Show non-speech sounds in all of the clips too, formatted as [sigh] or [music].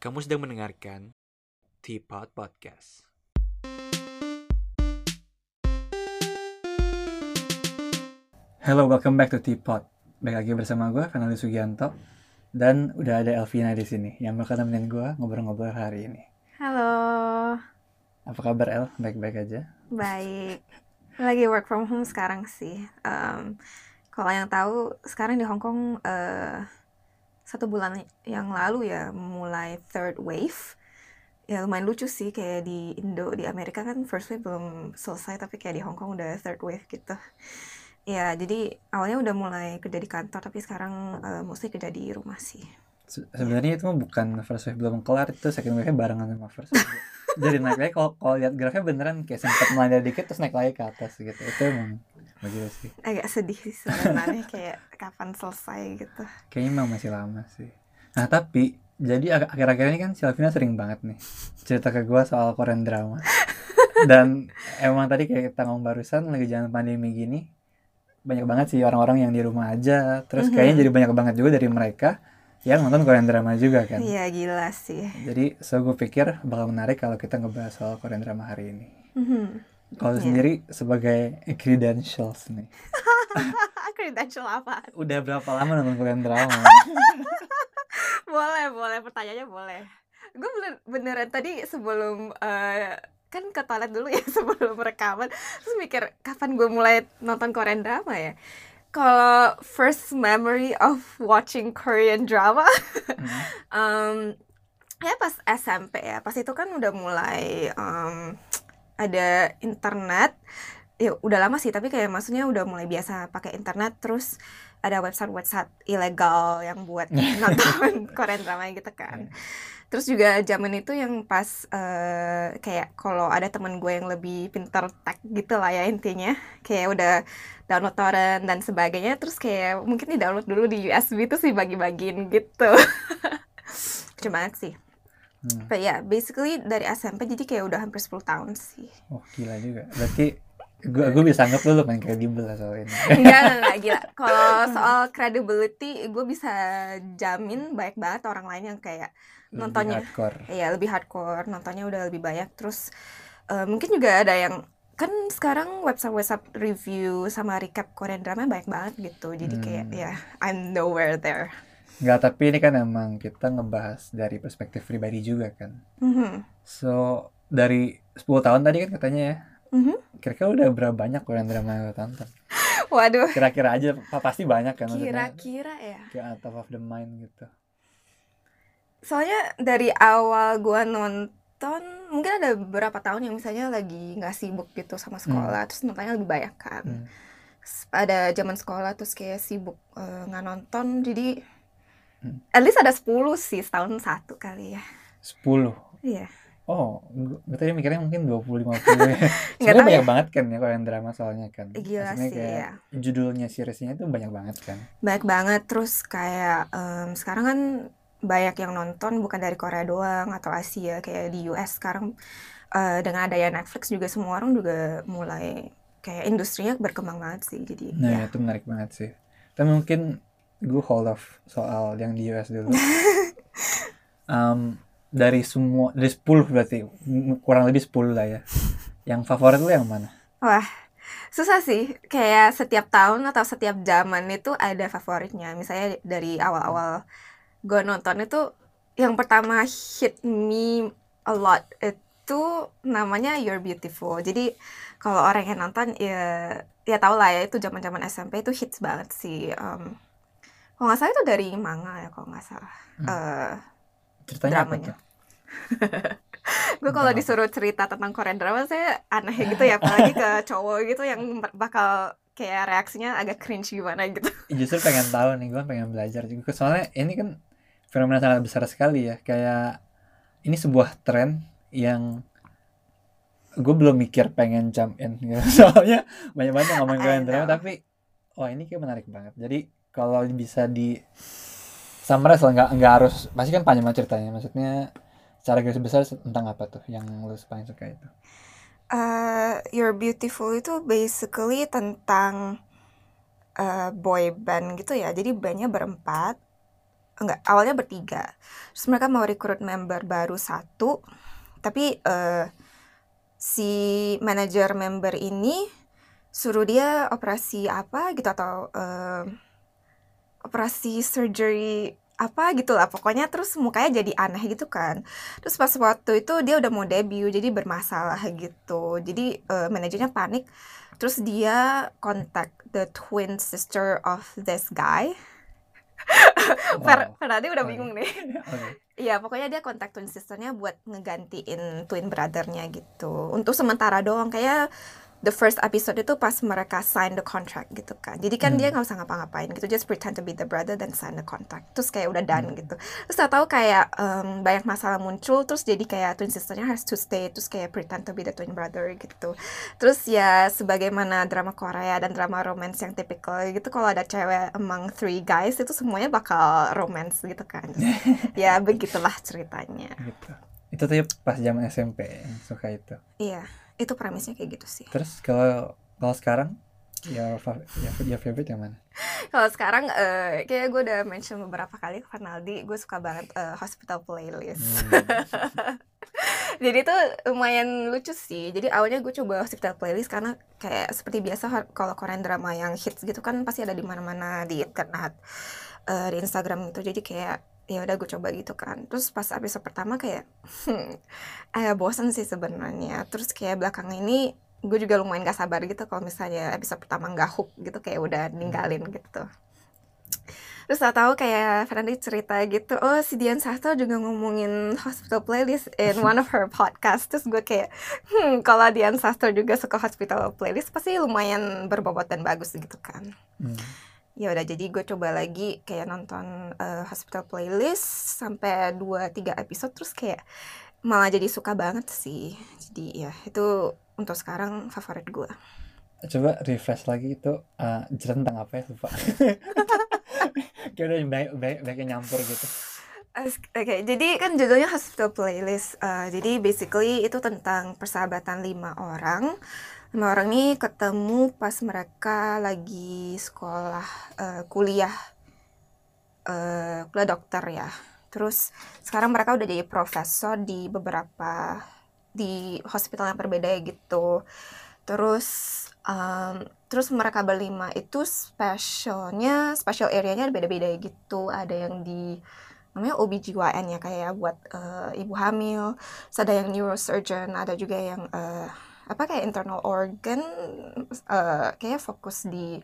Kamu sedang mendengarkan Teapot Podcast. Hello, welcome back to Teapot. Baik lagi bersama gue, Fernando Sugianto. Dan udah ada Elvina di sini yang bakal nemenin gue ngobrol-ngobrol hari ini. Halo, Apa kabar El? Baik-baik aja? baik. Lagi work from home sekarang sih. Em, kalau yang tahu, sekarang di Hong Kong eh, satu bulan yang lalu ya mulai third wave. Ya lumayan lucu sih kayak di Indo, di Amerika kan first wave belum selesai tapi kayak di Hong Kong udah third wave gitu. Ya jadi awalnya udah mulai kerja di kantor tapi sekarang eh, mostly kerja di rumah sih. Se- Sebenarnya itu bukan first wave belum kelar, itu second wave-nya barengan sama first wave. Jadi naik lagi, kalau kalau lihat grafiknya beneran kayak sempat melandai dikit terus naik lagi ke atas gitu. Itu emang begitu sih. Agak sedih sih sebenarnya kayak kapan selesai gitu. Kayaknya emang masih lama sih. Nah tapi jadi akhir-akhir ini kan si Alvina sering banget nih cerita ke gue soal Korean drama. Dan emang tadi kayak kita ngomong barusan lagi jalan pandemi gini banyak banget sih orang-orang yang di rumah aja. Terus Mhm. kayaknya jadi banyak banget juga dari mereka yang nonton Korean drama juga kan. Iya gila sih. Jadi so gue pikir bakal menarik kalau kita ngebahas soal Korean drama hari ini. Mhm. Kalau Iya. sendiri sebagai credentials nih, [laughs] Credential apa? udah berapa lama nonton Korean drama? [laughs] Boleh, boleh. Pertanyaannya boleh. Gue bener, beneran tadi sebelum eh, kan ke toilet dulu ya [laughs] sebelum rekaman. Terus mikir kapan gue mulai nonton Korean drama ya. Kalau first memory of watching Korean drama, Hmm. em, ya pas SMP ya. Pas itu kan udah mulai em, ada internet. Ya udah lama sih, tapi kayak maksudnya udah mulai biasa pakai internet. Terus ada website-website ilegal yang buat [laughs] nonton Korean drama gitu kan. Terus juga zaman itu yang pas eh, kayak kalau ada temen gue yang lebih pinter tech gitu lah ya intinya. Kayak udah download torrent dan sebagainya. Terus kayak mungkin di download dulu di USB itu sih bagi-bagiin gitu. [laughs] Banget sih. Hmm. But yeah, basically dari SMP jadi kayak udah hampir 10 tahun sih. Oh gila juga. Berarti gue gue bisa anggap lu lumayan kredibel lah soal ini. [laughs] Enggak, enggak, gila. Kalau soal credibility, gue bisa jamin banyak banget orang lain yang kayak Lebih Nontonnya. hardcore. ya lebih hardcore, nontonnya udah lebih banyak. Terus eh, mungkin juga ada yang kan sekarang website-website review sama recap Korean drama banyak banget gitu. Jadi kayak Hmm. ya I'm nowhere there. Enggak, tapi ini kan emang kita ngebahas dari perspektif pribadi juga kan. Mhm. So, dari 10 tahun tadi kan katanya ya. Mhm. Kira-kira udah berapa banyak Korean drama yang lo tonton? [laughs] Waduh, Kira-kira aja pa- pasti banyak kan kira-kira ya. Kayak out of the mind gitu. Soalnya dari awal gua nonton, mungkin ada beberapa tahun yang misalnya lagi nggak sibuk gitu sama sekolah, terus nontonnya lebih banyak kan. Hmm. Ada zaman sekolah terus kayak sibuk eh, nggak nonton, jadi Hmm. At least ada 10 sih, setahun satu kali ya. 10. Iya. Oh, gue tadi mikirnya mungkin 20 50 ya. [laughs] Tahu banyak ya. banget kan ya Korean drama soalnya kan. Gila Maksudnya sih, kayak ya. judulnya seriesnya itu banyak banget kan. Banyak banget, terus kayak em, sekarang kan banyak yang nonton bukan dari Korea doang atau Asia, kayak di US sekarang eh, dengan adanya Netflix juga semua orang juga mulai kayak industrinya berkembang banget sih, jadi Nah, ya. itu menarik banget sih. Tapi mungkin gue hold off soal yang di US dulu. [laughs] Em, dari semua dari 10 berarti kurang lebih 10 lah ya. Yang favorit lu yang mana? Wah, susah sih. Kayak setiap tahun atau setiap zaman itu ada favoritnya. Misalnya dari awal-awal gue nonton itu yang pertama hit me a lot itu namanya You're Beautiful. Jadi kalau orang yang nonton ya ya tau lah ya itu zaman-zaman SMP itu hits banget sih. Em, kalau nggak salah itu dari manga ya kalau nggak salah. Hmm. Eh, Ceritanya apa Dramanya. tuh? [laughs] gue kalau apa? disuruh cerita tentang Korean drama saya aneh gitu ya apalagi ke cowok gitu yang bakal kayak reaksinya agak cringe gimana gitu Justru pengen tahu nih, gue pengen belajar juga. Soalnya ini kan fenomena sangat besar sekali ya. Kayak ini sebuah tren yang gue belum mikir pengen jump in gitu. [laughs] Soalnya banyak banget ngomongin Korean drama tapi wah ini kayak menarik banget. Jadi kalau bisa di summarize lah nggak nggak harus pasti kan panjang ceritanya. Maksudnya secara garis besar tentang apa tuh yang lu paling suka itu? Eh, You're Beautiful itu basically tentang eh, boy band gitu ya jadi bandnya berempat enggak awalnya bertiga terus mereka mau rekrut member baru satu tapi eh, si manajer member ini suruh dia operasi apa gitu atau eh, operasi surgery apa gitu lah. Pokoknya terus mukanya jadi aneh gitu kan. Terus pas waktu itu dia udah mau debut jadi bermasalah gitu. Jadi eh, manajernya panik. Terus dia kontak the twin sister of this guy. Wow. Fernandi udah bingung nih. [laughs] Iya, pokoknya dia kontak twin sisternya buat ngegantiin twin brothernya gitu. Untuk sementara doang, kayak the first episode itu pas mereka sign the contract gitu kan. Jadi kan Hmm. dia nggak usah ngapa-ngapain gitu, just pretend to be the brother dan sign the contract. Terus kayak udah done Hmm. gitu. Terus tak tahu kayak em, banyak masalah muncul, terus jadi kayak twin sisternya has to stay, terus kayak pretend to be the twin brother gitu. Terus ya sebagaimana drama Korea dan drama romance yang typical gitu, kalau ada cewek among three guys itu semuanya bakal romance gitu kan. [laughs] Ya begitulah ceritanya gitu itu tuh pas zaman SMP yang suka itu iya itu premisnya kayak gitu sih. Terus kalau kalau sekarang? Ya ya, ya favorite yang mana? [laughs] Kalau sekarang eh kayak gue udah mention beberapa kali ke Farnaldi gue suka banget eh, hospital playlist. Hmm. [laughs] jadi itu lumayan lucu sih. Jadi awalnya gue coba hospital playlist karena kayak seperti biasa kalau Korean drama yang hits gitu kan pasti ada di mana-mana di internet eh, di Instagram gitu. Jadi kayak ya udah gue coba gitu kan. Terus pas episode pertama kayak hmm, agak bosan sih sebenarnya. Terus kayak belakangan ini gue juga lumayan gak sabar gitu kalau misalnya episode pertama nggak hook gitu kayak udah ninggalin gitu. Terus tau tahu kayak Fernandi cerita gitu oh si Dian Sastro juga ngomongin hospital playlist in [laughs] one of her podcast terus gue kayak hmm kalau Dian Sastro juga suka hospital playlist pasti lumayan berbobot dan bagus gitu kan. Hmm. Ya udah jadi gue coba lagi kayak nonton eh, hospital playlist sampai 2-3 episode terus kayak malah jadi suka banget sih jadi ya itu untuk sekarang favorit gue coba refresh lagi itu uh, cerita tentang apa ya lupa [laughs] kayak udah banyak banyak yang nyampur gitu Oke, jadi kan judulnya Hospital Playlist. Eh, jadi basically itu tentang persahabatan lima orang. Lima orang ini ketemu pas mereka lagi sekolah eh, kuliah, eh, kuliah dokter ya. Terus sekarang mereka udah jadi profesor di beberapa di hospital yang berbeda gitu. Terus em, terus mereka berlima itu specialnya special area-nya beda-beda gitu. Ada yang di namanya OBGYN ya kayak buat eh, ibu hamil, terus ada yang neurosurgeon, ada juga yang eh, apa kayak internal organ, eh, kayak fokus di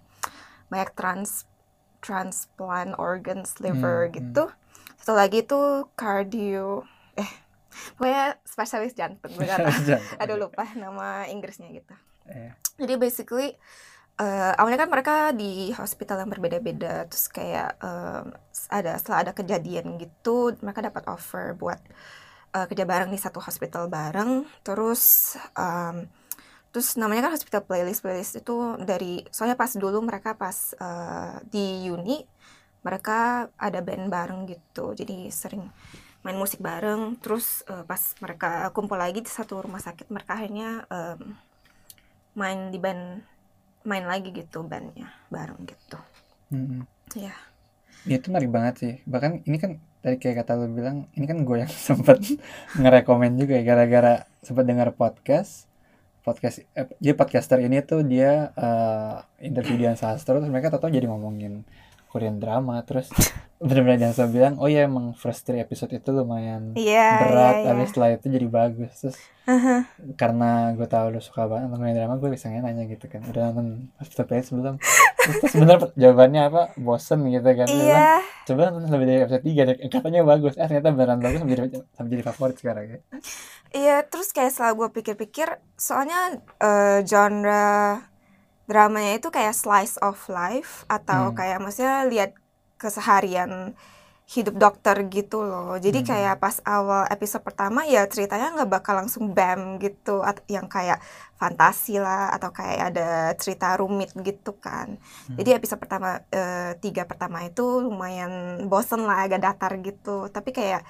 banyak trans transplant organs liver Hmm, gitu. Satu lagi itu cardio, eh pokoknya spesialis jantung. Jangan. [laughs] Aduh lupa nama Inggrisnya gitu. Eh, Jadi basically eh, awalnya kan mereka di hospital yang berbeda-beda terus kayak em, ada setelah ada kejadian gitu mereka dapat offer buat eh, kerja bareng di satu hospital bareng. Terus em, terus namanya kan hospital playlist playlist itu dari soalnya pas dulu mereka pas eh, di uni mereka ada band bareng gitu. Jadi sering main musik bareng. Terus eh, pas mereka kumpul lagi di satu rumah sakit mereka akhirnya em, main di band main lagi gitu bandnya bareng gitu. Mm-mm. Iya. Ya, itu menarik banget sih. Bahkan ini kan tadi kayak kata lu bilang ini kan gue yang [laughs] sempet ngerekomen juga ya gara-gara sempet dengar podcast. Podcast eh, jadi podcaster ini tuh dia eh, interview Dian Sastro terus mereka tahu jadi ngomongin Korean drama terus [laughs] benar-benar Dian Sastro bilang oh ya emang first three episode itu lumayan iya berat iya. habis setelah itu jadi bagus. Terus Aha. karena gue tahu lu suka banget nonton Korean drama gue bisa nanya gitu kan. Udah nonton Hospital Playlist belum terus sebenarnya jawabannya apa? Bosen gitu kan. Bilang, iya coba nonton lebih dari episode 3 deh katanya bagus. Eh ternyata beneran bagus sampai jadi, sampai jadi favorit sekarang ya. Iya terus kayak setelah gue pikir-pikir soalnya eh, genre dramanya itu kayak slice of life atau Hmm. kayak maksudnya lihat keseharian hidup dokter gitu loh jadi Hmm. kayak pas awal episode pertama ya ceritanya nggak bakal langsung bam gitu at- yang kayak fantasi lah atau kayak ada cerita rumit gitu kan Hmm. jadi episode pertama eh, tiga pertama itu lumayan bosen lah agak datar gitu tapi kayak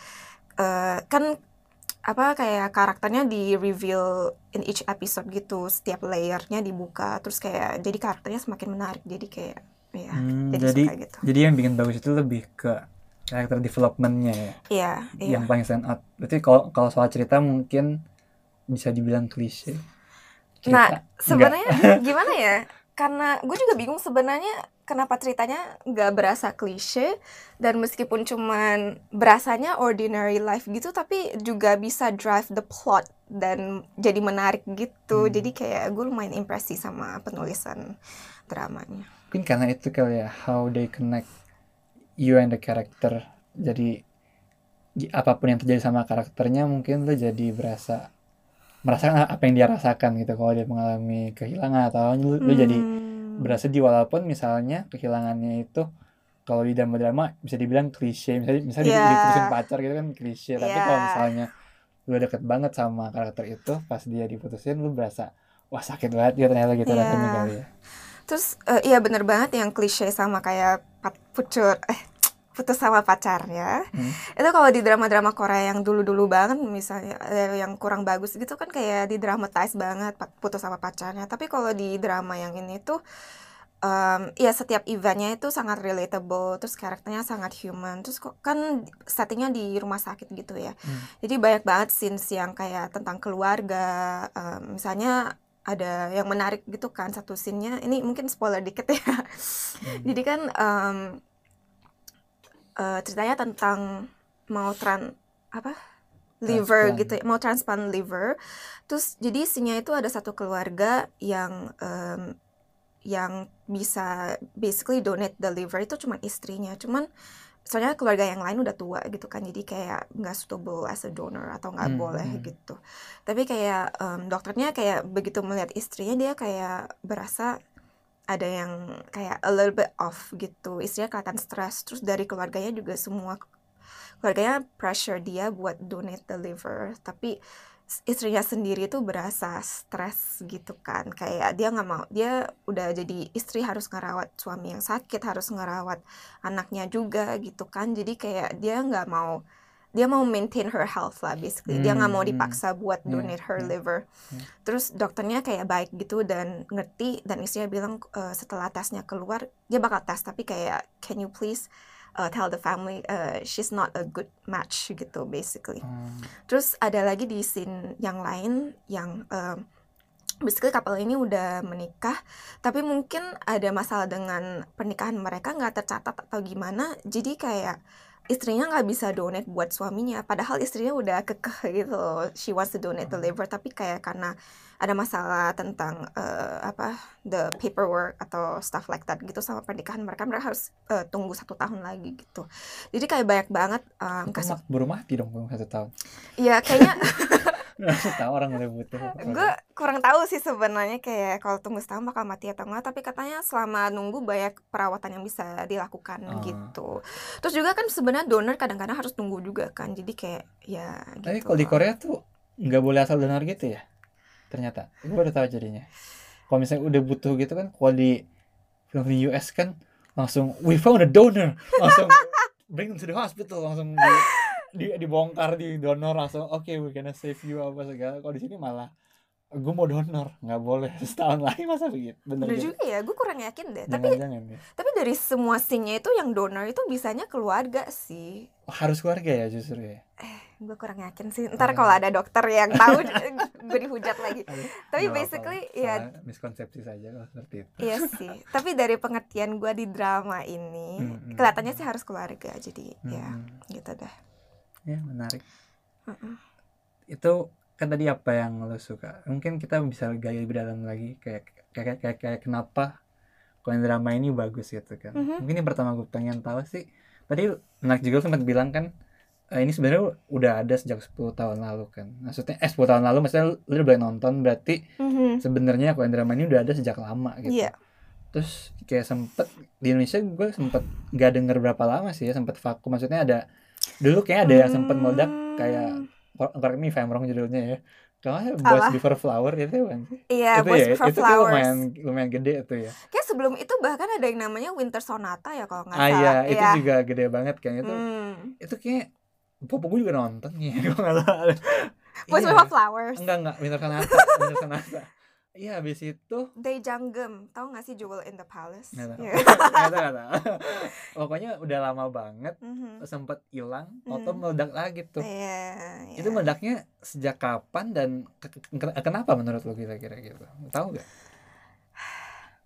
eh, kan apa kayak karakternya di reveal in each episode gitu setiap layernya dibuka terus kayak jadi karakternya semakin menarik jadi kayak ya Hmm, jadi, jadi suka gitu. jadi yang bikin bagus itu lebih ke karakter developmentnya ya? Iya, iya. yang paling stand out. Berarti kalau kalau soal cerita mungkin bisa dibilang klise. Nah, Cerita, sebenarnya gimana ya? Karena gue juga bingung sebenarnya kenapa ceritanya nggak berasa klise dan meskipun cuman berasanya ordinary life gitu tapi juga bisa drive the plot dan jadi menarik gitu. Hmm. Jadi kayak gue lumayan impresi sama penulisan dramanya. mungkin karena itu kali ya how they connect you and the character jadi apa pun yang terjadi sama karakternya mungkin lo jadi berasa merasakan apa yang dia rasakan gitu kalau dia mengalami kehilangan atau lu, lu jadi Hmm. berasa di walaupun misalnya kehilangannya itu kalau di drama-drama bisa dibilang klise misalnya misalnya di diputusin pacar gitu kan klise tapi Iya. kalau misalnya lu deket banget sama karakter itu pas dia diputusin lu berasa wah sakit banget gitu ternyata gitu rasanya kali ya Terus eh, iya bener banget yang klise sama kayak pucur eh putus sama pacarnya. Hmm. Itu kalau di drama-drama Korea yang dulu-dulu banget misalnya eh, yang kurang bagus gitu kan kayak di dramatize banget putus sama pacarnya. Tapi kalau di drama yang ini tuh em, ya setiap eventnya itu sangat relatable, terus karakternya sangat human, terus kok kan settingnya di rumah sakit gitu ya. Hmm. Jadi banyak banget scenes yang kayak tentang keluarga, em, misalnya ada yang menarik gitu kan satu scene-nya. Ini mungkin spoiler dikit ya. [laughs] Jadi kan em, eh, ceritanya tentang mau tran apa liver Transplant. gitu ya, mau transplant liver. Terus jadi scene-nya itu ada satu keluarga yang em, yang bisa basically donate the liver itu cuma istrinya. Cuman soalnya keluarga yang lain udah tua gitu kan jadi kayak nggak suitable as a donor atau nggak Hmm, boleh hmm. gitu tapi kayak em, dokternya kayak begitu melihat istrinya dia kayak berasa ada yang kayak a little bit off gitu istrinya kelihatan stres terus dari keluarganya juga semua keluarganya pressure dia buat donate the liver. Tapi istrinya sendiri tuh berasa stres gitu kan. Kayak dia nggak mau dia udah jadi istri harus ngerawat suami yang sakit harus ngerawat anaknya juga gitu kan. Jadi kayak dia nggak mau dia mau maintain her health lah basically dia nggak mau Hmm, dipaksa buat Iya, donate her iya. liver Iya. terus dokternya kayak baik gitu dan ngerti dan istrinya bilang "Eh, setelah tesnya keluar dia bakal tes tapi kayak can you please uh, tell the family uh, she's not a good match gitu basically Hmm. Terus ada lagi di scene yang lain yang um, basically couple ini udah menikah, tapi mungkin ada masalah dengan pernikahan mereka nggak tercatat atau gimana, jadi kayak istrinya nggak bisa donate buat suaminya, padahal istrinya udah kekeh gitu loh, she wants to donate the liver, tapi kayak karena ada masalah tentang eh, apa the paperwork atau stuff like that gitu sama pernikahan mereka, mereka harus eh, tunggu satu tahun lagi gitu, jadi kayak banyak banget um, kasus, mati dong belum satu tahun. Ya kayaknya [laughs] tahu orang udah butuh gue kurang tahu sih sebenarnya kayak kalau tunggu setahun bakal mati atau enggak tapi katanya selama nunggu banyak perawatan yang bisa dilakukan Oh. gitu. Terus juga kan sebenarnya donor kadang-kadang harus tunggu juga kan jadi kayak ya tapi gitu kalau di. Korea tuh nggak boleh asal donor gitu ya? Ternyata. Gue baru tahu jadinya. Kalau misalnya udah butuh gitu kan kalau di film di US kan langsung we found a donor. Langsung bring them to the hospital. Langsung di, di dibongkar di donor langsung oke we gonna save you apa segala. Kalau di sini malah gue mau donor nggak boleh [laughs] setahun lagi. Masa begitu? Bener Bener juga. ya gue kurang yakin deh. Tapi jangan-jangan ya. tapi dari semua scene itu yang donor itu bisanya keluarga sih. Oh, harus keluarga ya justru ya? Gue kurang yakin sih. Ntar Oh. kalau ada dokter yang tahu [laughs] gue dihujat lagi. Aduh, tapi basically apa-apa. ya miskonsepsi saja kalau seperti itu. Iya sih, tapi dari pengertian gue di drama ini Hmm, kelihatannya hmm. sih harus keluarga, jadi ya Hmm, gitu dah. Ya menarik. Mm-mm. itu kan tadi apa yang lo suka? Mungkin kita bisa gali lebih dalam lagi kayak kayak kayak, kayak kenapa Korean drama ini bagus gitu kan. Mhm. mungkin yang pertama gue pengen tahu sih tadi menarik juga sempat bilang kan eh, ini sebenarnya udah ada sejak 10 tahun lalu kan. Maksudnya eh 10 tahun lalu maksudnya lo udah boleh nonton berarti sebenarnya Korean drama ini udah ada sejak lama gitu. Iya, terus kayak sempet di Indonesia gue sempet gak denger berapa lama sih ya sempet vakum. Maksudnya ada dulu kayak ada yang sempet meledak kayak Hmm, correct me if I'm wrong judulnya ya kalau Boys? Before Flower itu kan iya, itu Boys ya Before itu Flowers. lumayan lumayan gede tuh ya Kayak sebelum itu bahkan ada yang namanya Winter Sonata ya kalau nggak ah iya salah. itu Iya. juga gede banget kan itu Hmm. itu kayak Popo gue juga nonton ya [laughs] gue nggak tahu Boys Iya. Before Flowers. enggak enggak Winter Sonata Winter Sonata iya habis itu Day Janggem, tahu nggak sih Jewel in the Palace? nggak tahu Iya. [laughs] nggak tahu nggak tahu [laughs] pokoknya udah lama banget Mhm. sempet hilang Hmm. atau meledak lagi tuh Iya, iya. itu meledaknya sejak kapan dan ke- ke- kenapa menurut lo kira-kira gitu tahu gak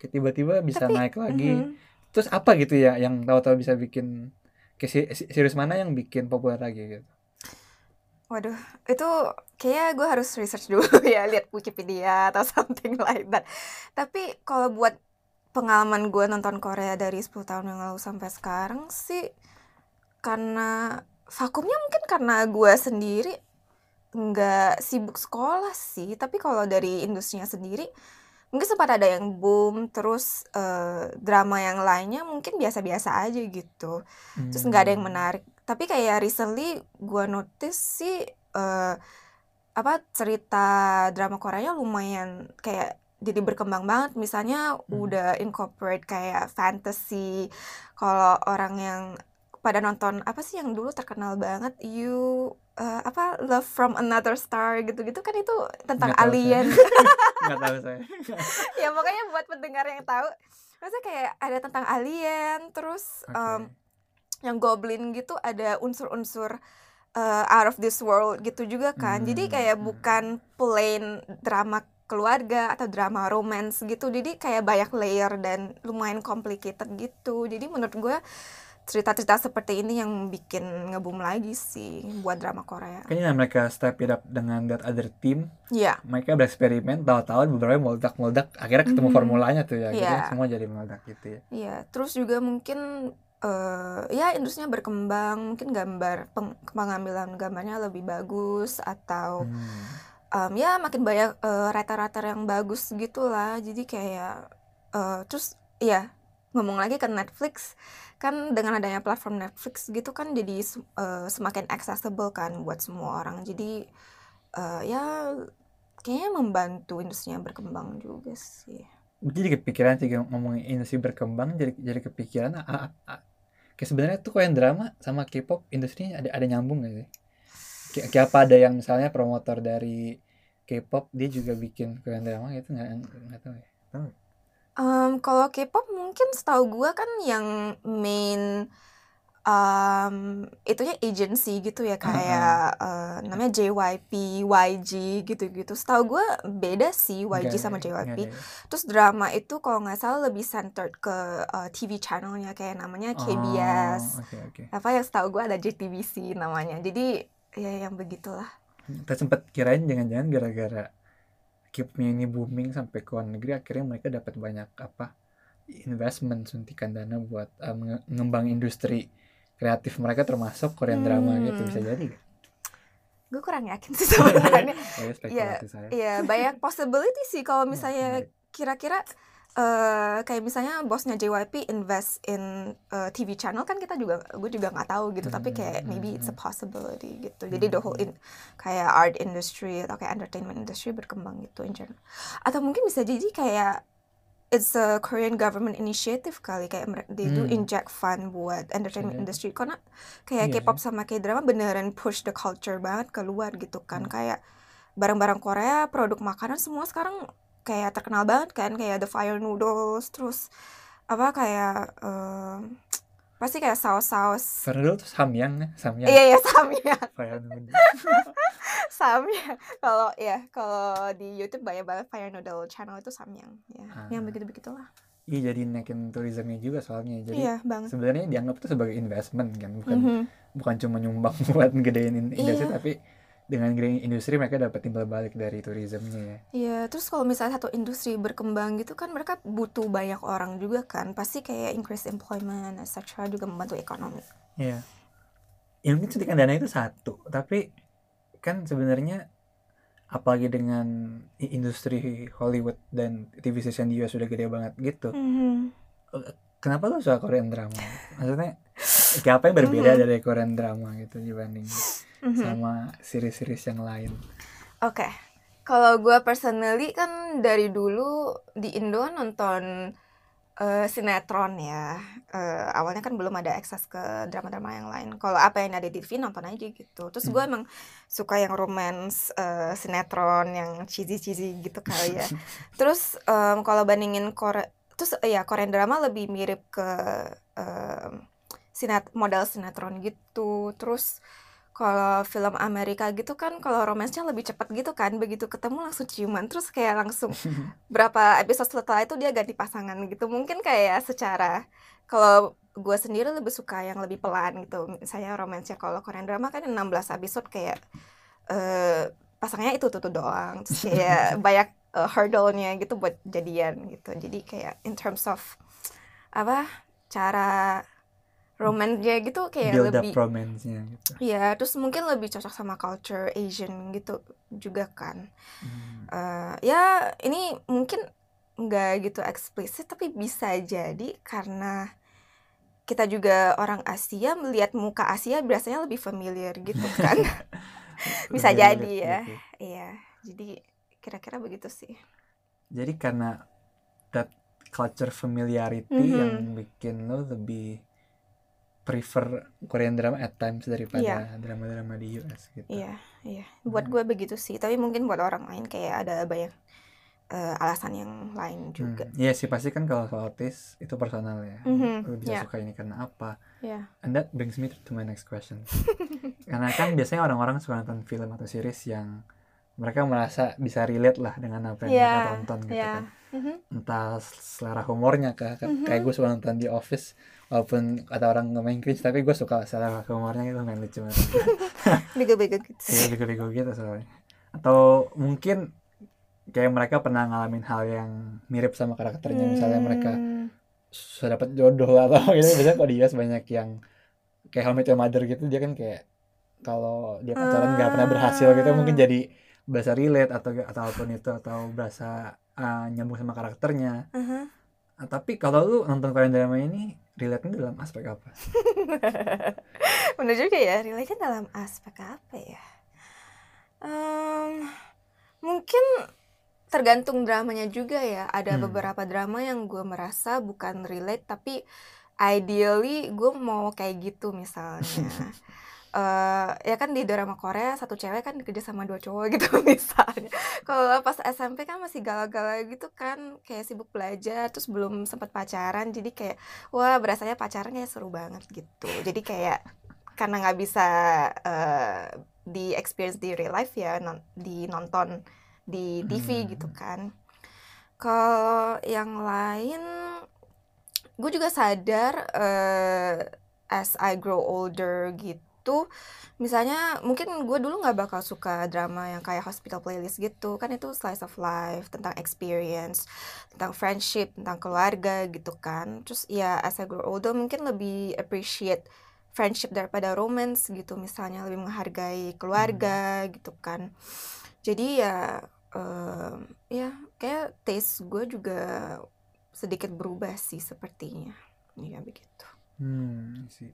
tiba-tiba bisa Tapi, naik lagi Mhm. terus apa gitu ya yang tahu-tahu bisa bikin ke si- si- series mana yang bikin populer lagi gitu Waduh, itu kayaknya gue harus research dulu [laughs] ya, lihat Wikipedia atau something like that. Tapi kalau buat pengalaman gue nonton Korea dari 10 tahun yang lalu sampai sekarang sih, karena vakumnya mungkin karena gue sendiri nggak sibuk sekolah sih. Tapi kalau dari industrinya sendiri, mungkin sempat ada yang boom, terus eh, drama yang lainnya mungkin biasa-biasa aja gitu terus nggak ada yang Hmm. menarik tapi kayak recently gua notice sih eh, apa cerita drama Koreanya lumayan kayak jadi berkembang banget. Misalnya Hmm. udah incorporate kayak fantasy. Kalau orang yang pada nonton apa sih yang dulu terkenal banget? You eh, apa Love from Another Star gitu-gitu kan itu tentang Nggak alien. [laughs] Nggak tahu saya. [laughs] Ya makanya buat pendengar yang tahu maksudnya kayak ada tentang alien terus Oke. em, yang goblin gitu ada unsur-unsur uh, out of this world gitu juga kan. Jadi Hmm, kayak hmm. bukan plain drama keluarga atau drama romance gitu. Jadi kayak banyak layer dan lumayan complicated gitu. Jadi menurut gue cerita-cerita seperti ini yang bikin ngebum lagi sih buat drama Korea. Kayaknya mereka step it up dengan that other team Iya. mereka bereksperimen tahu-tahu beberapa meledak meledak akhirnya ketemu Mhm. formulanya tuh ya. Akhirnya Iya. semua jadi meledak gitu ya. Iya, terus juga mungkin eh ya industrinya berkembang, mungkin gambar peng- pengambilan gambarnya lebih bagus atau Hmm. em, ya makin banyak eh, writer-writer yang bagus gitulah. Jadi kayak eh, terus ya ngomong lagi ke Netflix kan dengan adanya platform Netflix gitu kan jadi eh, semakin accessible kan buat semua orang. Jadi eh, ya kayaknya membantu industrinya berkembang juga sih. jadi kepikiran sih ngomongin industri berkembang jadi jadi kepikiran a- a- a- kayak sebenarnya tuh Korean drama sama K-pop industrinya ada ada nyambung gak sih? Kayak, kayak apa ada yang misalnya promotor dari K-pop dia juga bikin Korean drama gitu? Nggak nggak tahu ya. Em, kalau K-pop mungkin setahu gua kan yang main em itunya agency gitu ya kayak eh, namanya JYP, YG gitu-gitu. Setahu gua beda sih YG Nggak sama JYP. ada ya? Terus drama itu kalau nggak salah lebih centered ke eh, TV channelnya kayak namanya KBS. Oh, oke oke Apa yang setahu gua ada JTBC namanya. Jadi ya yang begitulah. kita sempat kirain jangan-jangan gara-gara K-popnya ini booming sampai ke luar negeri akhirnya mereka dapat banyak apa investment suntikan dana buat uh, menge- mengembang industri kreatif mereka termasuk Korean drama gitu Hmm. bisa jadi gak? Gue kurang yakin sih [laughs] sebenarnya. [laughs] Ya. Iya, banyak possibility sih kalau misalnya menarik. kira-kira eh kayak misalnya bosnya JYP invest in eh, TV channel kan kita juga gue juga nggak tahu gitu tapi kayak Hmm, maybe hmm, it's a hmm. possibility gitu jadi the whole in, kayak art industry atau kayak entertainment industry berkembang gitu in general atau mungkin bisa jadi kayak it's a Korean government initiative kali kayak mereka they do Hmm. inject fund buat entertainment jadi. industry karena kayak Iya K-pop sama K-drama beneran push the culture banget keluar gitu kan Hmm. kayak barang-barang Korea produk makanan semua sekarang kayak terkenal banget kan kayak the fire noodles terus apa kayak em, pasti kayak saus-saus. Fernando tuh Samyang ya Samyang. Iya iya samyang. [laughs] Fire Noodle. [laughs] samyang. Kalau ya kalau di YouTube banyak banget fire noodle channel itu samyang ya. Yang Ah. begitu begitulah Iya jadi naikin turismenya juga soalnya. Jadi iya sebenarnya dianggap itu sebagai investment kan. Bukan Mhm. bukan cuma nyumbang [laughs] buat gedein in- industri Iya. tapi dengan gedein industri mereka dapat timbal balik dari turismenya ya Iya, terus kalau misalnya satu industri berkembang gitu kan mereka butuh banyak orang juga kan. Pasti kayak increase employment, etc. juga membantu ekonomi. Iya. Ya mungkin suntikan dana itu satu, tapi kan sebenarnya apalagi dengan industri Hollywood dan TV station di US sudah gede banget gitu. Kenapa lo suka Korean drama? Maksudnya kayak apa yang berbeda Mhm. dari Korean drama gitu dibanding Mhm. sama series-series yang lain? Oke, kalau gue personally kan dari dulu di Indo nonton eh, sinetron ya. Eh, awalnya kan belum ada akses ke drama-drama yang lain. Kalau apa yang ada di TV nonton aja gitu. Terus gue emang suka yang romance eh, sinetron yang cheesy-cheesy gitu kali ya. [laughs] Terus em, kalau bandingin Korea, terus ya Korean drama lebih mirip ke em, sinet model sinetron gitu. Terus kalau film Amerika gitu kan kalau romansnya lebih cepat gitu kan begitu ketemu langsung ciuman terus kayak langsung [laughs] berapa episode setelah itu dia ganti pasangan gitu. Mungkin kayak secara kalau gue sendiri lebih suka yang lebih pelan gitu. Misalnya romansnya kalau Korean drama kan 16 episode kayak eh pasangannya itu tuh, tuh doang. Terus kayak [laughs] banyak eh, hurdle-nya gitu buat jadian gitu. Jadi kayak in terms of apa cara romansnya gitu kayak build lebih romance-nya gitu. Iya, terus mungkin lebih cocok sama culture Asian gitu juga kan. Hmm. Eh, ya ini mungkin nggak gitu eksplisit tapi bisa jadi karena kita juga orang Asia melihat muka Asia biasanya lebih familiar gitu [laughs] kan. bisa jadi ya. gitu. Iya, jadi kira-kira begitu sih. Jadi karena that culture familiarity Mhm. yang bikin lo lebih prefer Korean drama at times daripada Iya. drama-drama di US gitu. Iya, iya. Buat Hmm. gue begitu sih, tapi mungkin buat orang lain kayak ada banyak eh, alasan yang lain juga. Hmm, Iya sih pasti kan kalau soal taste itu personal ya. Mhm, Lo bisa iya. suka ini karena apa? Iya. And that brings me to my next question. [laughs] karena kan biasanya orang-orang suka nonton film atau series yang mereka merasa bisa relate lah dengan apa yang Iya, mereka tonton gitu iya. kan. Mhm. Entah selera humornya kah, Ka- Mhm. kayak gue suka nonton The Office walaupun kata orang ngemain cringe tapi gue suka selera humornya itu main lucu [laughs] banget. Bego-bego gitu. Iya bego-bego gitu soalnya. Atau mungkin kayak mereka pernah ngalamin hal yang mirip sama karakternya misalnya mereka Hmm. sudah dapat jodoh atau gitu biasanya kalau di US banyak yang kayak How I Met Your Mother gitu dia kan kayak kalau dia pacaran nggak pernah berhasil gitu mungkin Ah. jadi berasa relate atau atau apa pun itu atau berasa uh, nyambung sama karakternya Aha. Nah, tapi kalau lu nonton Korean drama ini relate-nya dalam aspek apa? [laughs] Bener juga ya, relate dalam aspek apa ya? Em, mungkin tergantung dramanya juga ya. Ada Hmm. beberapa drama yang gue merasa bukan relate, tapi ideally gue mau kayak gitu misalnya. [laughs] eh ya kan di drama Korea satu cewek kan kerja sama dua cowok gitu [laughs] misalnya. Kalau pas SMP kan masih galau-galau gitu kan, kayak sibuk belajar, terus belum sempat pacaran, jadi kayak wah berasanya pacaran kayak seru banget gitu. Jadi kayak karena nggak bisa eh, di experience di real life ya, non, di nonton di TV Hmm. gitu kan. Kalau yang lain, gue juga sadar eh, as I grow older gitu, misalnya mungkin gue dulu nggak bakal suka drama yang kayak Hospital Playlist gitu, kan itu slice of life tentang experience, tentang friendship, tentang keluarga gitu kan. Terus ya as I grow older mungkin lebih appreciate friendship daripada romance gitu, misalnya lebih menghargai keluarga gitu kan. Jadi ya em, ya kayak taste gue juga sedikit berubah sih sepertinya. Iya begitu. Hmm, sih.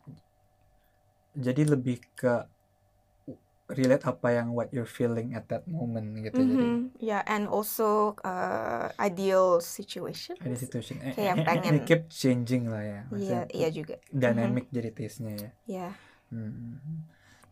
Jadi lebih ke relate apa yang what you're feeling at that moment gitu. Jadi Mhm, Ya, and also uh, ideal situation. ada situation eh, Kayak eh, eh, pengen. it keep changing lah ya. Iya, Maksudnya iya juga. dynamic jadi taste-nya ya. Ya. Hmm.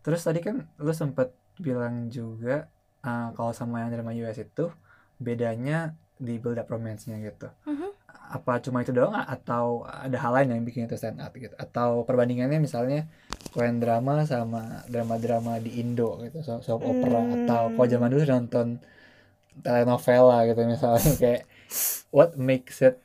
Terus tadi kan lu sempat bilang juga uh, kalau sama yang drama US itu bedanya di build up romance-nya gitu. Mhm. Apa cuma itu doang atau ada hal lain yang bikin itu stand out gitu? Atau perbandingannya misalnya Korean drama sama drama-drama di Indo gitu, so- soap opera atau kalau zaman dulu nonton telenovela gitu misalnya [laughs] kayak what makes it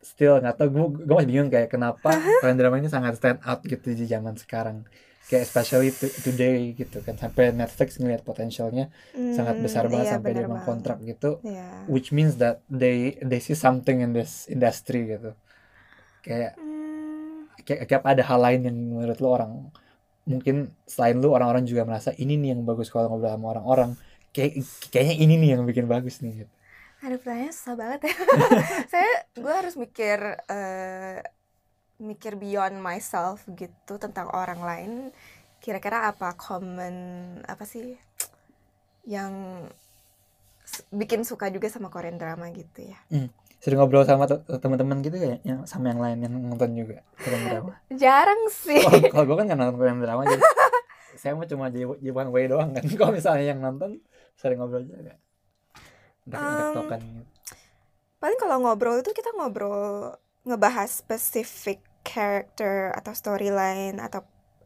still nggak tau gue gue masih bingung kayak kenapa [laughs] Korean drama ini sangat stand out gitu di zaman sekarang kayak especially to- today gitu kan sampai Netflix ngeliat potensialnya sangat Hmm, besar banget iya, sampai dia mengkontrak banget. gitu Ya. which means that they they see something in this industry gitu kayak Hmm, kayak, kayak ada hal lain yang menurut lo orang mungkin selain lu orang-orang juga merasa ini nih yang bagus kalau ngobrol sama orang-orang kayak kayaknya ini nih yang bikin bagus nih gitu. Aduh, pertanyaannya susah banget ya. [laughs] Saya, gue harus mikir, eh, mikir beyond myself gitu tentang orang lain. Kira-kira apa common, apa sih, yang bikin suka juga sama Korean drama gitu ya. sering ngobrol sama te- teman-teman gitu ya yang sama yang lain yang nonton juga Korean drama [laughs] Jarang sih. kalau kalau gue kan nggak nonton Korean drama jadi [laughs] saya mah cuma jadi one way doang kan [laughs] kalau misalnya yang nonton sering ngobrol juga Tek- Um, gitu Paling kalau ngobrol itu kita ngobrol ngebahas spesifik character atau storyline atau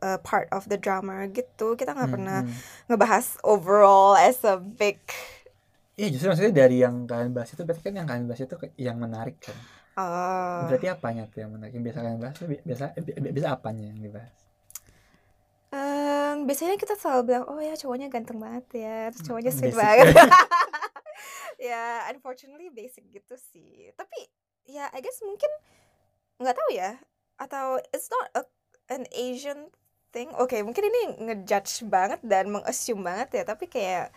uh, part of the drama gitu. Kita nggak Hmm, pernah hmm. ngebahas overall as a big Iya justru maksudnya dari yang kalian bahas itu berarti kan yang kalian bahas itu yang menarik kan uh, berarti apanya tuh yang menarik yang biasa kalian bahas biasa bi- bi- biasa apanya yang dibahas Em, biasanya kita selalu bilang, oh ya cowoknya ganteng banget ya, terus cowoknya sweet Basic. banget. [laughs] [laughs] ya, unfortunately basic gitu sih. Tapi ya, I guess mungkin nggak tahu ya, atau it's not a, an Asian thing. Oke, mungkin ini ngejudge banget dan mengassume banget ya, tapi kayak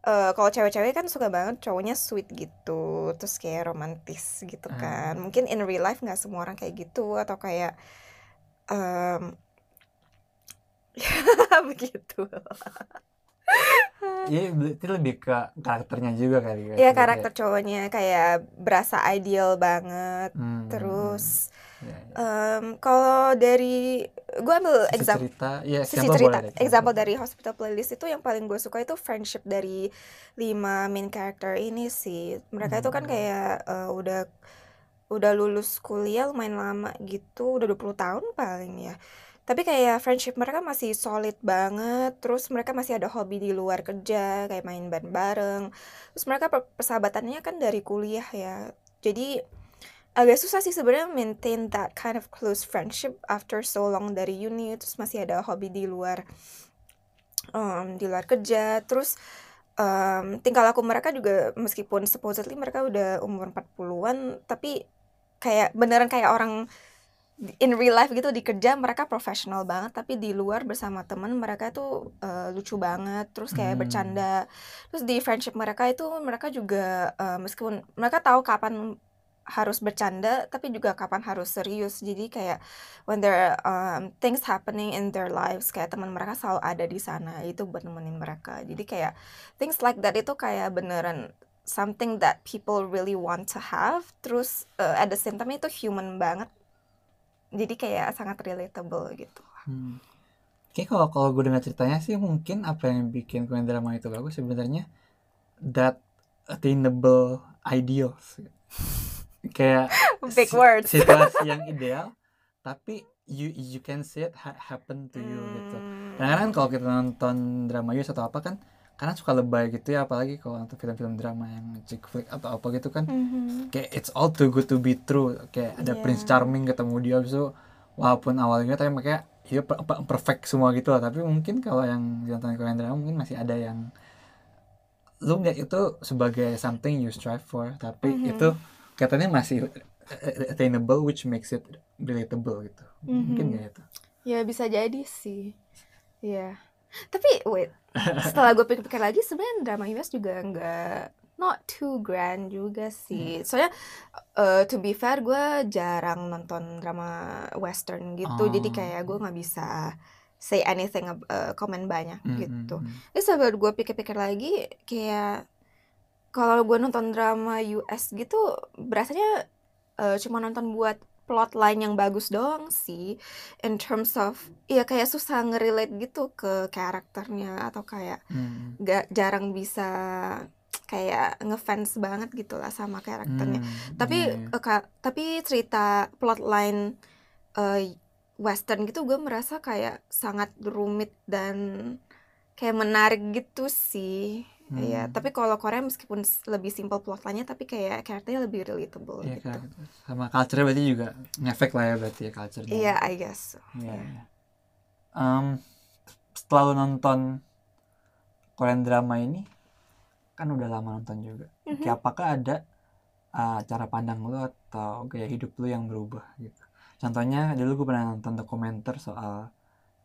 eh, kalau cewek-cewek kan suka banget cowoknya sweet gitu, terus kayak romantis gitu Ah. kan. Mungkin in real life nggak semua orang kayak gitu atau kayak em, [laughs] begitu. [laughs] Iya berarti lebih ke karakternya juga kali ya Ya Kayak- karakter cowoknya kayak berasa ideal banget. Hmm, Terus ya, ya. em, kalau dari gue ambil Sisi example cerita ya sisi example cerita boleh example dari Hospital Playlist itu yang paling gue suka itu friendship dari lima main character ini sih. Mereka itu kan Hmm. kayak eh, udah udah lulus kuliah lumayan lama gitu, udah 20 tahun paling ya. Tapi kayak friendship mereka masih solid banget. Terus mereka masih ada hobi di luar kerja, kayak main band bareng. Terus mereka per- persahabatannya kan dari kuliah ya. Jadi agak susah sih sebenarnya maintain that kind of close friendship after so long dari uni. Terus masih ada hobi di luar em, di luar kerja. Terus em, tingkah laku mereka juga meskipun supposedly mereka udah umur 40-an, tapi kayak beneran kayak orang in real life gitu di kerja mereka profesional banget tapi di luar bersama temen mereka tuh eh, lucu banget terus kayak Hmm. bercanda terus di friendship mereka itu mereka juga eh, meskipun mereka tahu kapan harus bercanda tapi juga kapan harus serius jadi kayak when there um, things happening in their lives kayak teman mereka selalu ada di sana itu buat nemenin mereka jadi kayak things like that itu kayak beneran something that people really want to have terus uh, at the same time itu human banget jadi kayak sangat relatable gitu Hmm. Kayak kalau kalau gue dengar ceritanya sih mungkin apa yang bikin Korean drama itu bagus sebenarnya that attainable ideals. Kayak [laughs] big si- words situasi yang [laughs] ideal tapi you you can see it ha- happen to you gitu. Hmm. Kadang-kadang kalau kita nonton drama US atau apa kan karena suka lebay gitu ya apalagi kalau nonton film-film drama yang chick flick atau apa gitu kan Mhm. kayak it's all too good to be true kayak ada Iya. Prince Charming ketemu dia itu walaupun awalnya tapi makanya per- perfect semua gitu lah tapi mungkin kalau yang nonton Korean drama mungkin masih ada yang lu ngeliat itu sebagai something you strive for tapi Mhm. itu katanya masih attainable which makes it relatable gitu mungkin Mhm. kayak itu Ya bisa jadi sih. Iya. Tapi wait, setelah gue pikir-pikir lagi sebenarnya drama US juga nggak not too grand juga sih. Soalnya eh, to be fair gue jarang nonton drama western gitu. Jadi Oh. kayak gue nggak bisa say anything eh, komen banyak Hmm, gitu. hmm, hmm. Terus sahabat gue pikir-pikir lagi kayak kalau gue nonton drama US gitu berasanya eh, cuma nonton buat plot line yang bagus doang sih. In terms of ya kayak susah ngerelate gitu ke karakternya atau kayak Hmm, gak jarang bisa kayak ngefans banget gitu lah sama karakternya. Hmm, tapi iya, iya. eh, ka- tapi cerita plotline eh, western gitu gue merasa kayak sangat rumit dan kayak menarik gitu sih Iya, Hmm. tapi kalau Korea meskipun lebih simple plotline-nya tapi kayak karakternya lebih relatable Iya, gitu. sama culture berarti juga ngefek lah ya berarti ya culture Iya, I guess. so. Iya, Iya. iya. Em, setelah nonton Korean drama ini, kan udah lama nonton juga. Mhm. Kayak apakah ada uh, cara pandang lu atau gaya hidup lu yang berubah gitu? Contohnya dulu gue pernah nonton dokumenter soal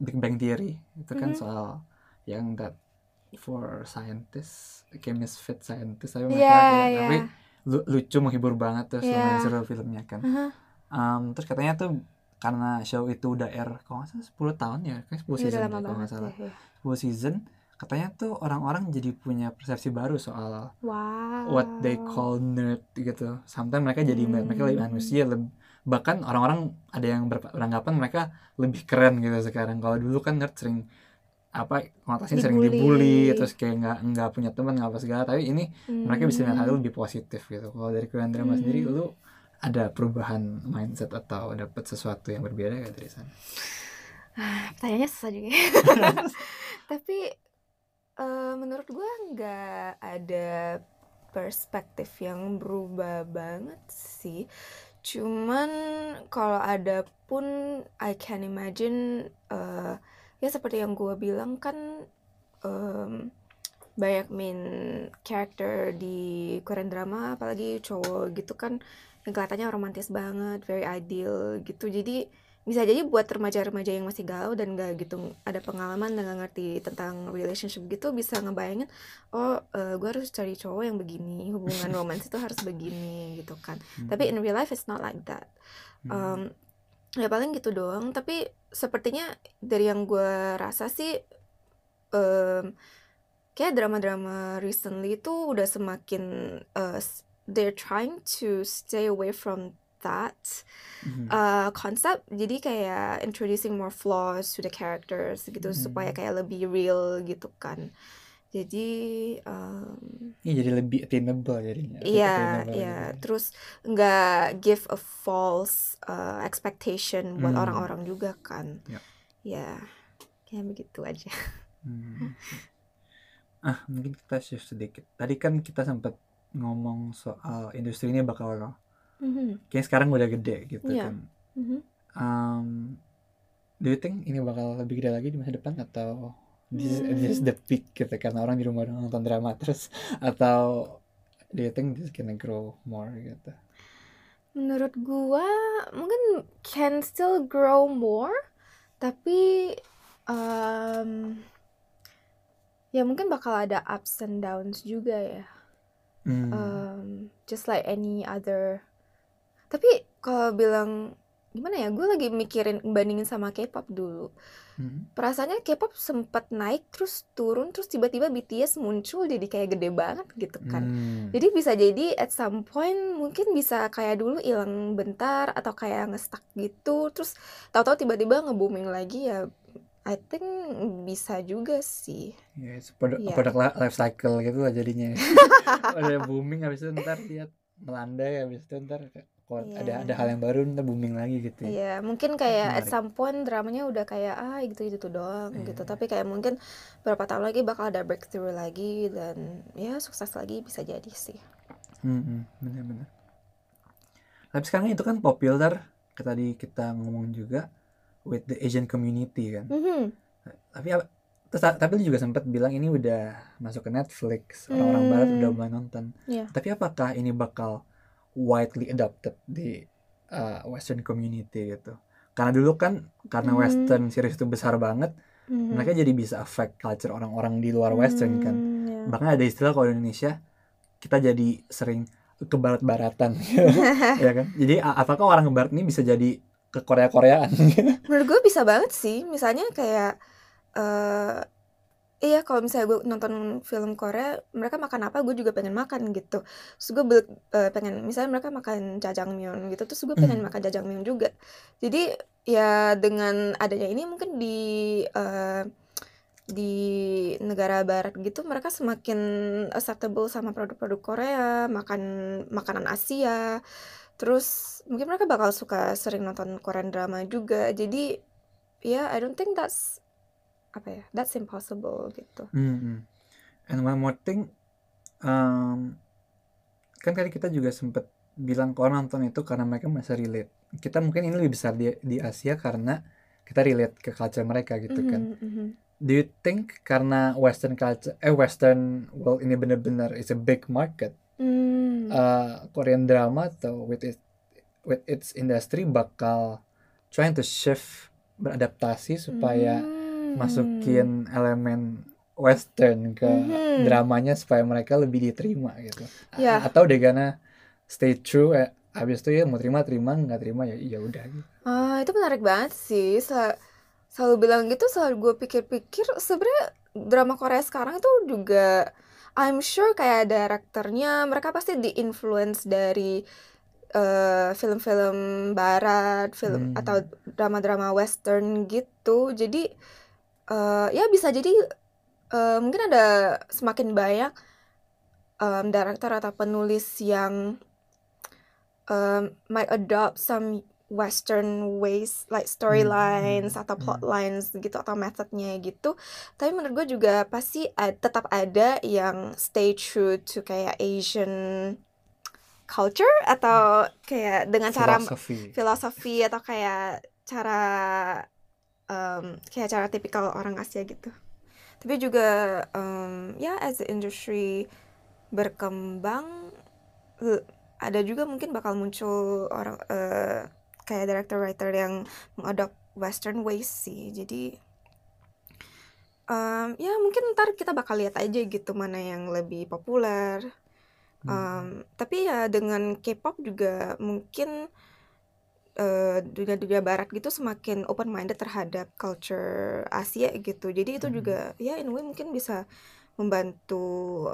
Big Bang Theory, itu kan Mhm. soal yang that for scientists, chemist fit scientist, tapi Iya, mereka iya. tapi lu- lucu menghibur banget terus Iya. lumayan seru filmnya kan. Aha. Um, terus katanya tuh karena show itu udah air kalau nggak salah 10 tahun ya kayak 10 Iya, season deh, kalau nggak salah ya, ya. 10 season katanya tuh orang-orang jadi punya persepsi baru soal Wow. what they call nerd gitu. Sometimes mereka jadi mereka lebih Hmm. manusia, leb- bahkan orang-orang ada yang ber- beranggapan mereka lebih keren gitu sekarang. Kalau dulu kan nerd sering apa konotasinya sering Dibully. terus kayak nggak nggak punya teman nggak apa segala tapi ini mereka bisa melihat hal Hmm. lebih positif gitu kalau dari Korean drama sendiri Hmm. lu ada perubahan mindset atau dapat sesuatu yang berbeda gak dari sana Pertanyaannya susah juga. [laughs] Tapi eh, menurut gua nggak ada perspektif yang berubah banget sih. Cuman kalau ada pun I can imagine eh, ya seperti yang gua bilang kan em, banyak main character di Korean drama apalagi cowok gitu kan yang kelihatannya romantis banget, very ideal gitu. Jadi bisa jadi buat remaja-remaja yang masih galau dan gak gitu ada pengalaman dan gak ngerti tentang relationship gitu bisa ngebayangin oh gue harus cari cowok yang begini hubungan [laughs] romans itu harus begini gitu kan tapi in real life it's not like that Hmm. Um, ya paling gitu doang tapi sepertinya dari yang gue rasa sih em, kayak drama-drama recently itu udah semakin uh, they're trying to stay away from that Mhm. uh, konsep jadi kayak introducing more flaws to the characters gitu Hmm. supaya kayak lebih real gitu kan jadi um, Iya, jadi lebih attainable jadinya Iya, iya. Terus nggak give a false uh, expectation buat Hmm. orang-orang juga kan. Ya. Ya, kayak begitu aja. Hmm. [laughs] Ah, mungkin kita shift sedikit. Tadi kan kita sempat ngomong soal industri ini bakal kayaknya sekarang udah gede gitu Iya. kan. Um, do you think ini bakal lebih gede lagi di masa depan atau this is, this is the peak gitu karena orang di rumah nonton drama terus atau do you think this gonna grow more gitu? Menurut gua mungkin can still grow more, tapi um, ya mungkin bakal ada ups and downs juga ya. Hmm. Um, just like any other. Tapi kalau bilang gimana ya, gue lagi mikirin bandingin sama K-pop dulu. Hmm. Perasaannya K-pop sempat naik terus turun terus tiba-tiba BTS muncul jadi kayak gede banget gitu kan. Hmm. Jadi bisa jadi at some point mungkin bisa kayak dulu hilang bentar atau kayak nge-stuck gitu terus tahu-tahu tiba-tiba nge-booming lagi ya I think bisa juga sih. Ya, it's produk, Iya. produk li- life cycle gitu lah jadinya. [laughs] Udah booming habis itu ntar lihat melandai habis itu ntar kok Iya. ada ada hal yang baru ntar booming lagi gitu ya. Iya, mungkin kayak at Menarik. some point dramanya udah kayak ah gitu gitu doang Iya. gitu. Tapi kayak mungkin beberapa tahun lagi bakal ada breakthrough lagi dan ya sukses lagi bisa jadi sih. Hmm, benar-benar. Tapi sekarang itu kan populer tadi kita ngomong juga with the Asian community kan. Mhm. Tapi apa- terus ta- tapi lu juga sempat bilang ini udah masuk ke Netflix, orang-orang barat Hmm. udah mulai nonton. Iya. Tapi apakah ini bakal widely adopted di uh, Western community gitu? Karena dulu kan karena Hmm. Western series itu besar banget, Mhm. mereka jadi bisa affect culture orang-orang di luar Western kan. Hmm, iya. Bahkan ada istilah kalau di Indonesia kita jadi sering ke barat-baratan [laughs] ya kan. Jadi apakah orang barat ini bisa jadi ke Korea-Koreaan? Menurut gue bisa banget sih. Misalnya kayak eh iya kalau misalnya gue nonton film Korea, mereka makan apa, gue juga pengen makan gitu. Terus gue bel- eh, pengen, misalnya mereka makan jajangmyeon gitu, terus gue pengen Hmm. makan jajangmyeon juga. Jadi ya dengan adanya ini mungkin di eh, di negara barat gitu mereka semakin acceptable sama produk-produk Korea, makan makanan Asia. Terus mungkin mereka bakal suka sering nonton Korean drama juga. Jadi ya I don't think that's apa ya, that's impossible gitu. Hmm, hmm. And one more thing, um, kan tadi kita juga sempat bilang kalau nonton itu karena mereka masih relate. Kita mungkin ini lebih besar di, di Asia karena kita relate ke culture mereka gitu kan. Mhm, mhm. Do you think karena Western culture, eh Western world ini benar-benar is a big market, Hmm. uh, Korean drama atau with it with its industry bakal trying to shift beradaptasi supaya Hmm. Masukin elemen western ke Mhm. dramanya supaya mereka lebih diterima gitu. Ya. Atau dia gonna stay true eh, habis itu ya mau terima terima nggak terima ya ya udah gitu. Ah, itu menarik banget sih. Se- selalu bilang gitu selalu gue pikir-pikir sebenarnya drama Korea sekarang itu juga I'm sure kayak direkturnya mereka pasti di-influence dari eh, film-film barat, film Hmm. atau drama-drama western gitu. Jadi eh, ya bisa jadi eh, mungkin ada semakin banyak em, director atau penulis yang um, might adopt some western ways like storylines hmm, atau hmm. plot lines gitu atau methodnya gitu tapi menurut gue juga pasti ad- tetap ada yang stay true to kayak Asian culture atau kayak dengan cara filosofi filosofi atau kayak cara um, kayak cara tipikal orang Asia gitu. Tapi juga um, ya as the industry berkembang ada juga mungkin bakal muncul orang eh, kayak director writer yang mengadopt western ways sih. Jadi um, ya mungkin ntar kita bakal lihat aja gitu mana yang lebih populer. Hmm. Um, tapi ya dengan K-pop juga mungkin eh, dunia-dunia barat gitu semakin open minded terhadap culture Asia gitu. Jadi itu Hmm. juga ya in way mungkin bisa membantu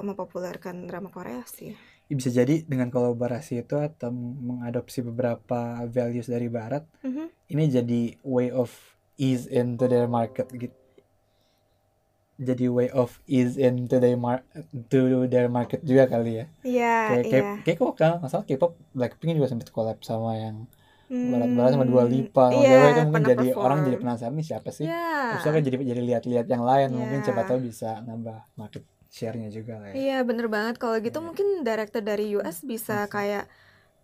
mempopulerkan drama Korea sih. Ya, bisa jadi dengan kolaborasi itu atau mengadopsi beberapa values dari barat Mhm. ini jadi way of ease into their market gitu jadi way of ease into their mar to their market juga kali ya Iya, kayak iya. kayak kayak kok kan masalah K-pop Blackpink juga sempat collab sama yang Hmm, barat-barat sama Dua Lipa sama iya, Dewa itu mungkin jadi orang jadi perform. penasaran nih siapa sih Iya. terus kan jadi jadi lihat-lihat yang lain mungkin Iya. siapa tahu bisa nambah market share-nya juga lah ya Iya, bener banget. Kalau gitu Iya. mungkin director dari US bisa Bisa. kayak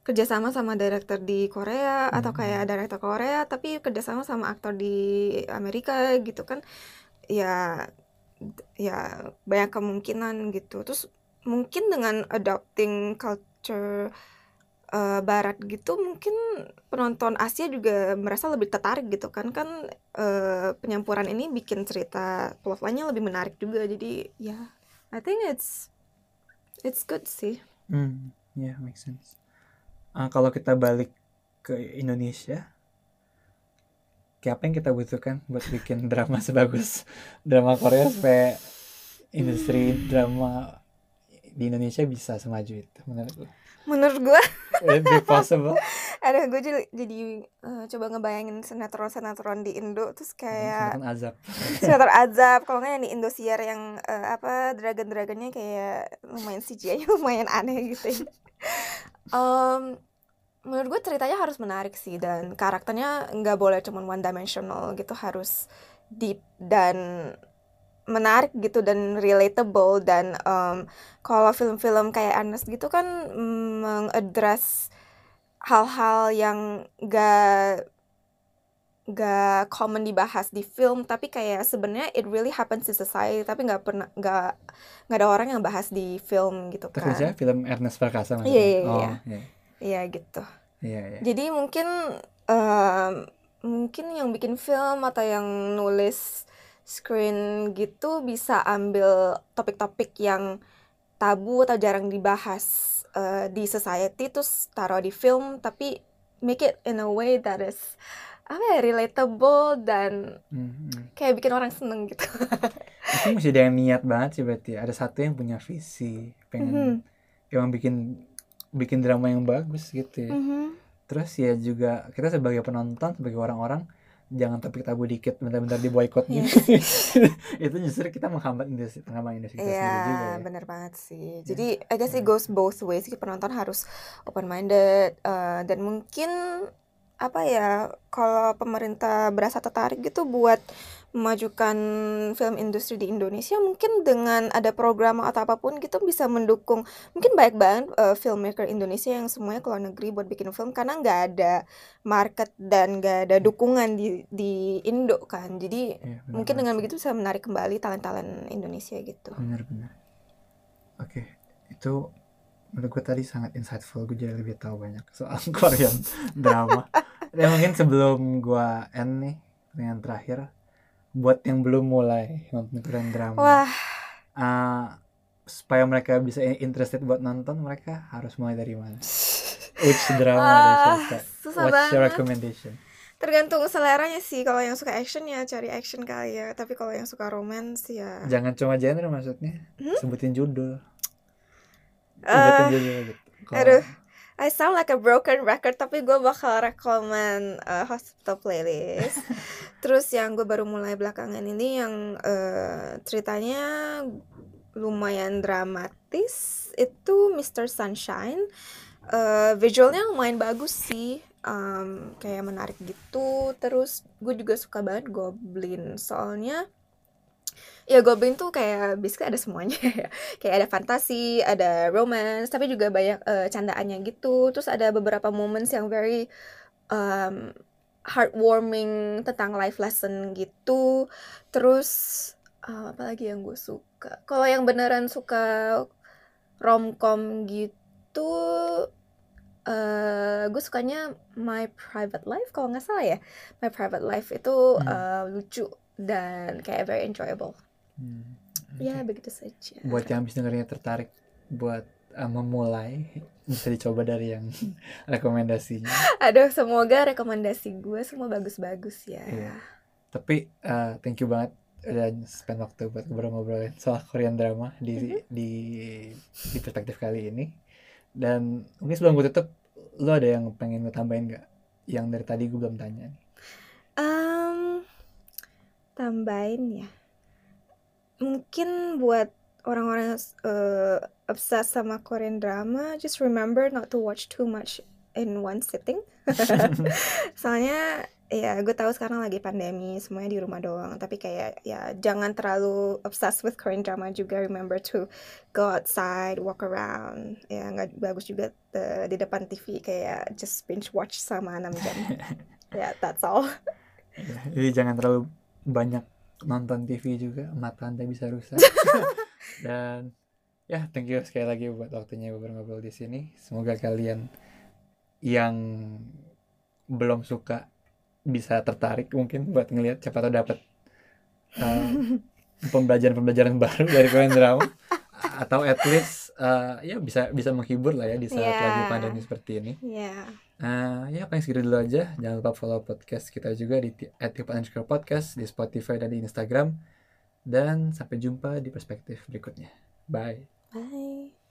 kerjasama sama director di Korea atau Hmm. kayak director Korea tapi kerjasama sama aktor di Amerika gitu kan. Ya, ya banyak kemungkinan gitu. Terus mungkin dengan adopting culture eh, Barat gitu mungkin penonton Asia juga merasa lebih tertarik gitu kan kan eh, penyampuran ini bikin cerita plotline-nya lebih menarik juga jadi ya I think it's it's good sih. Hmm, ya make sense. Ah, kalau kita balik ke Indonesia, kayak apa yang kita butuhkan buat bikin drama [laughs] sebagus drama Korea supaya industri drama di Indonesia bisa semaju itu menurut lo? Menurut gue, [laughs] be possible? ada gue jadi, jadi eh, coba ngebayangin sinetron-sinetron di Indo terus kayak Sinetron azab. sinetron azab kalau nggak yang di Indosiar yang eh, apa dragon-dragonnya kayak lumayan CGI-nya [laughs] lumayan aneh gitu. Em, menurut gue ceritanya harus menarik sih dan karakternya nggak boleh cuma one dimensional gitu harus deep dan menarik gitu dan relatable dan em, kalau film-film kayak Ernest gitu kan mm, mengadres hal-hal yang gak gak common dibahas di film tapi kayak sebenarnya it really happens in society tapi nggak pernah nggak nggak ada orang yang bahas di film gitu Terus kan film Ernest Prakasa maksudnya? Iya, iya, Oh, iya. iya. iya gitu Iya, iya. jadi mungkin em, mungkin yang bikin film atau yang nulis screen gitu bisa ambil topik-topik yang tabu atau jarang dibahas eh, di society terus taruh di film tapi make it in a way that is apa ya relatable dan Hmm, hmm. kayak bikin orang seneng gitu. [laughs] Itu mesti ada yang niat banget sih berarti. Ada satu yang punya visi, pengen emang bikin bikin drama yang bagus gitu ya. Mhm. Terus ya juga kita sebagai penonton, sebagai orang-orang jangan topik tabu dikit bentar-bentar di boykot Iya. gitu. [laughs] itu justru kita menghambat industri menghambat industri kita sendiri juga Iya, ya. bener banget sih. Ya. Jadi, I guess it Hmm. goes both ways. Sih. Penonton harus open minded dan mungkin apa ya, kalau pemerintah berasa tertarik gitu buat memajukan film industri di Indonesia, mungkin dengan ada program atau apa pun gitu bisa mendukung. Mungkin banyak banget eh, filmmaker Indonesia yang semuanya ke luar negeri buat bikin film karena nggak ada market dan nggak ada dukungan di di Indo kan. Jadi benar mungkin dengan begitu bisa menarik kembali talent-talent Indonesia gitu. Benar-benar. Oke, itu menurut gue tadi sangat insightful. Gue jadi lebih tahu banyak soal [laughs] Korean drama. Dan mungkin sebelum gue end nih, dengan terakhir, buat yang belum mulai nonton Korean drama, Wah, uh, supaya mereka bisa interested buat nonton, mereka harus mulai dari mana? [laughs] Which drama susah What's your recommendation? tergantung seleranya sih kalau yang suka action ya cari action kali ya tapi kalau yang suka romance ya Jangan cuma genre maksudnya. Hmm? Sebutin judul. Eh, Sebutin judul gitu. Kalau- aduh. I sound like a broken record tapi gue bakal rekomen uh, hospital playlist [laughs] terus yang gue baru mulai belakangan ini yang uh, ceritanya lumayan dramatis itu Mr. Sunshine. Uh, visualnya lumayan bagus sih um, kayak menarik gitu. Terus gue juga suka banget Goblin. Soalnya ya Goblin tuh kayak basically ada semuanya [laughs] ya. Kayak ada fantasi ada romance tapi juga banyak eh, candaannya gitu. Terus ada beberapa moments yang very um, heartwarming tentang life lesson gitu. Terus eh, apa lagi yang gue suka? Kalau yang beneran suka romcom gitu eh gue sukanya My Private Life kalau nggak salah ya. My Private Life itu Hmm. eh, lucu dan kayak very enjoyable. Hmm, ya oke. begitu saja. Buat yang habis dengernya tertarik buat uh, memulai bisa dicoba dari yang [laughs] rekomendasinya. Aduh, semoga rekomendasi gue semua bagus-bagus ya. Iya. Tapi uh, thank you banget udah spend waktu buat ngobrol-ngobrolin soal Korean drama di di di perspektif kali ini. Dan mungkin sebelum gue tutup, lo ada yang pengen gue tambahin nggak? Yang dari tadi gue belum tanya. Em, tambahin ya. Mungkin buat orang-orang yang eh, obsessed sama Korean drama, just remember not to watch too much in one sitting. [laughs] Soalnya ya gue tahu sekarang lagi pandemi, semuanya di rumah doang. Tapi kayak ya jangan terlalu obsessed with Korean drama juga. Remember to go outside, walk around. Ya nggak bagus juga eh, di depan TV kayak just binge watch sama 6 jam. [laughs] Ya, that's all. Jadi jangan terlalu banyak nonton TV juga, mata anda bisa rusak. [laughs] Dan ya thank you sekali lagi buat waktunya ngobrol-ngobrol di sini. Semoga kalian yang belum suka bisa tertarik mungkin buat ngelihat siapa tahu dapat uh, [laughs] pembelajaran-pembelajaran baru dari Korean drama atau at least uh, ya bisa bisa menghibur lah ya di saat Yeah. lagi pandemi seperti ini. Ya. Nah, ya paling segitu dulu aja. Jangan lupa follow podcast kita juga di at podcast di Spotify dan di Instagram. Dan sampai jumpa di perspektif berikutnya. Bye. Bye.